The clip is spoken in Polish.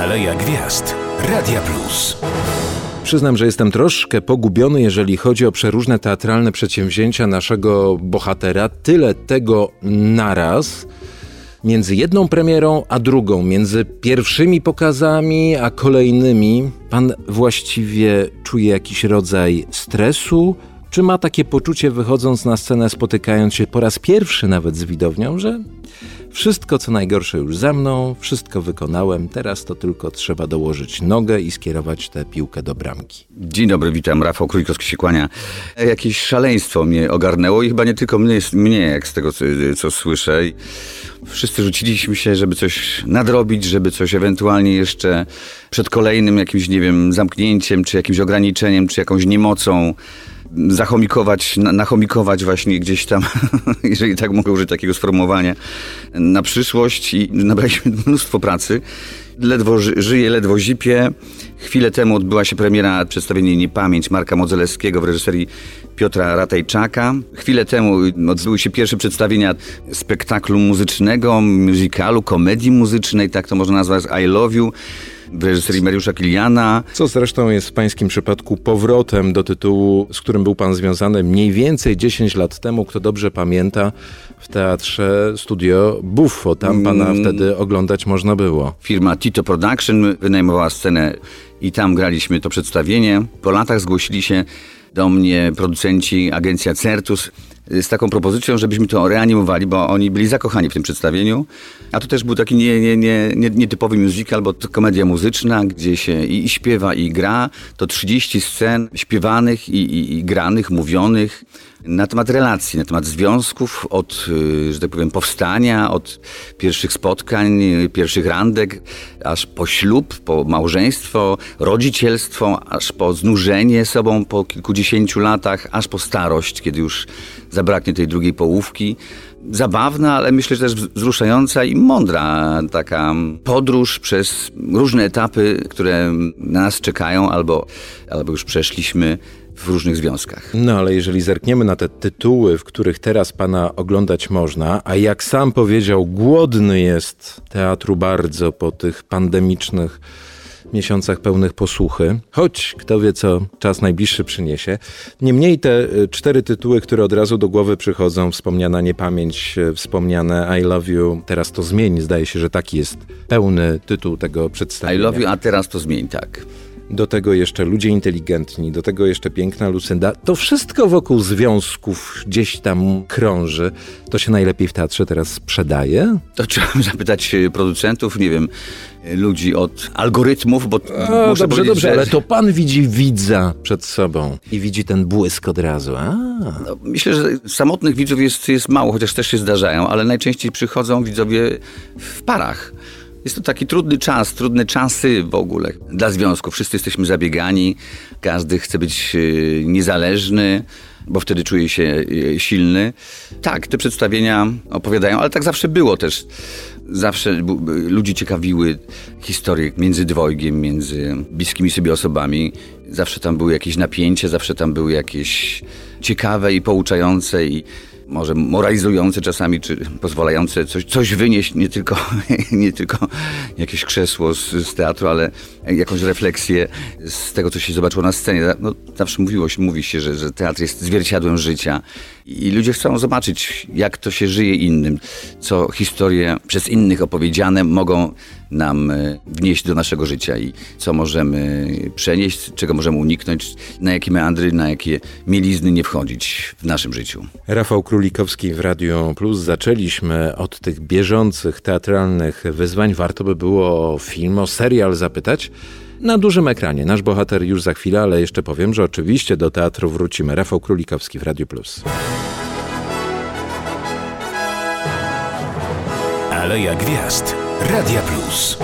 Aleja Gwiazd. Radia Plus. Przyznam, że jestem troszkę pogubiony, jeżeli chodzi o przeróżne teatralne przedsięwzięcia naszego bohatera. Tyle tego naraz. Między jedną premierą a drugą, między pierwszymi pokazami a kolejnymi, pan właściwie czuje jakiś rodzaj stresu? Czy ma takie poczucie, wychodząc na scenę, spotykając się po raz pierwszy nawet z widownią, że wszystko co najgorsze już za mną, wszystko wykonałem, teraz to tylko trzeba dołożyć nogę i skierować tę piłkę do bramki. Dzień dobry, witam. Rafał Królikowski się kłania. Jakieś szaleństwo mnie ogarnęło i chyba nie tylko mnie, mnie jak z tego co, co słyszę. Wszyscy rzuciliśmy się, żeby coś nadrobić, żeby coś ewentualnie jeszcze przed kolejnym jakimś, nie wiem, zamknięciem, czy jakimś ograniczeniem, czy jakąś niemocą zachomikować, nachomikować właśnie gdzieś tam, jeżeli tak mogę użyć takiego sformułowania, na przyszłość i nabraliśmy mnóstwo pracy. Ledwo żyję, ledwo zipie. Chwilę temu odbyła się premiera przedstawienia Niepamięć Marka Modzelewskiego w reżyserii Piotra Ratajczaka. Chwilę temu odbyły się pierwsze przedstawienia spektaklu muzycznego, musicalu, komedii muzycznej, tak to można nazwać, I Love You w reżyserii Mariusza Kiliana. Co zresztą jest w pańskim przypadku powrotem do tytułu, z którym był pan związany mniej więcej 10 lat temu, kto dobrze pamięta, w teatrze Studio Buffo. Tam pana mm. wtedy oglądać można było. Firma Tito Production wynajmowała scenę i tam graliśmy to przedstawienie. Po latach zgłosili się do mnie producenci, agencja Certus z taką propozycją, żebyśmy to reanimowali, bo oni byli zakochani w tym przedstawieniu. A to też był taki nie, nie, nie, nie, nietypowy musical, bo to komedia muzyczna, gdzie się i, i śpiewa, i gra. To 30 scen śpiewanych i, i, i granych, mówionych na temat relacji, na temat związków, od, y, że tak powiem, powstania, od pierwszych spotkań, pierwszych randek, aż po ślub, po małżeństwo, rodzicielstwo, aż po znużenie sobą po kilkudziesięciu latach, aż po starość, kiedy już zabraknie tej drugiej połówki. Zabawna, ale myślę, że też wzruszająca i mądra taka podróż przez różne etapy, które na nas czekają albo, albo już przeszliśmy w różnych związkach. No ale jeżeli zerkniemy na te tytuły, w których teraz pana oglądać można, a jak sam powiedział, głodny jest teatru bardzo po tych pandemicznych miesiącach pełnych posłuchy, choć kto wie, co czas najbliższy przyniesie. Niemniej te y, cztery tytuły, które od razu do głowy przychodzą, wspomniana niepamięć, y, wspomniane I Love You, teraz to zmień, zdaje się, że taki jest pełny tytuł tego przedstawienia. I Love You, a teraz to zmień, tak do tego jeszcze ludzie inteligentni, do tego jeszcze piękna Lucynda. To wszystko wokół związków gdzieś tam krąży. To się najlepiej w teatrze teraz sprzedaje? To trzeba zapytać e, producentów, nie wiem, e, ludzi od algorytmów, bo A, muszę dobrze, dobrze, że... ale to pan widzi widza przed sobą i widzi ten błysk od razu. No, myślę, że samotnych widzów jest, jest mało, chociaż też się zdarzają, ale najczęściej przychodzą widzowie w parach. Jest to taki trudny czas, trudne czasy w ogóle dla związku. Wszyscy jesteśmy zabiegani, każdy chce być e, niezależny, bo wtedy czuje się e, silny. Tak, te przedstawienia opowiadają, ale tak zawsze było też. Zawsze ludzi ciekawiły historie między dwojgiem, między bliskimi sobie osobami. Zawsze tam były jakieś napięcie, zawsze tam były jakieś ciekawe i pouczające i może moralizujące czasami, czy pozwalające coś, coś wynieść, nie tylko, nie tylko jakieś krzesło z, z teatru, ale jakąś refleksję z tego, co się zobaczyło na scenie. No, zawsze mówiło się, mówi się, że, że teatr jest zwierciadłem życia i ludzie chcą zobaczyć, jak to się żyje innym, co historie przez innych opowiedziane mogą nam e, wnieść do naszego życia i co możemy przenieść, czego możemy uniknąć, na jakie meandry, na jakie mielizny nie wchodzić w naszym życiu. Rafał Królikowski w Radio Plus. Zaczęliśmy od tych bieżących teatralnych wyzwań. Warto by było o film, o serial zapytać na dużym ekranie. Nasz bohater już za chwilę, ale jeszcze powiem, że oczywiście do teatru wrócimy. Rafał Królikowski w Radio Plus. Aleja Gwiazd. Radia Plus.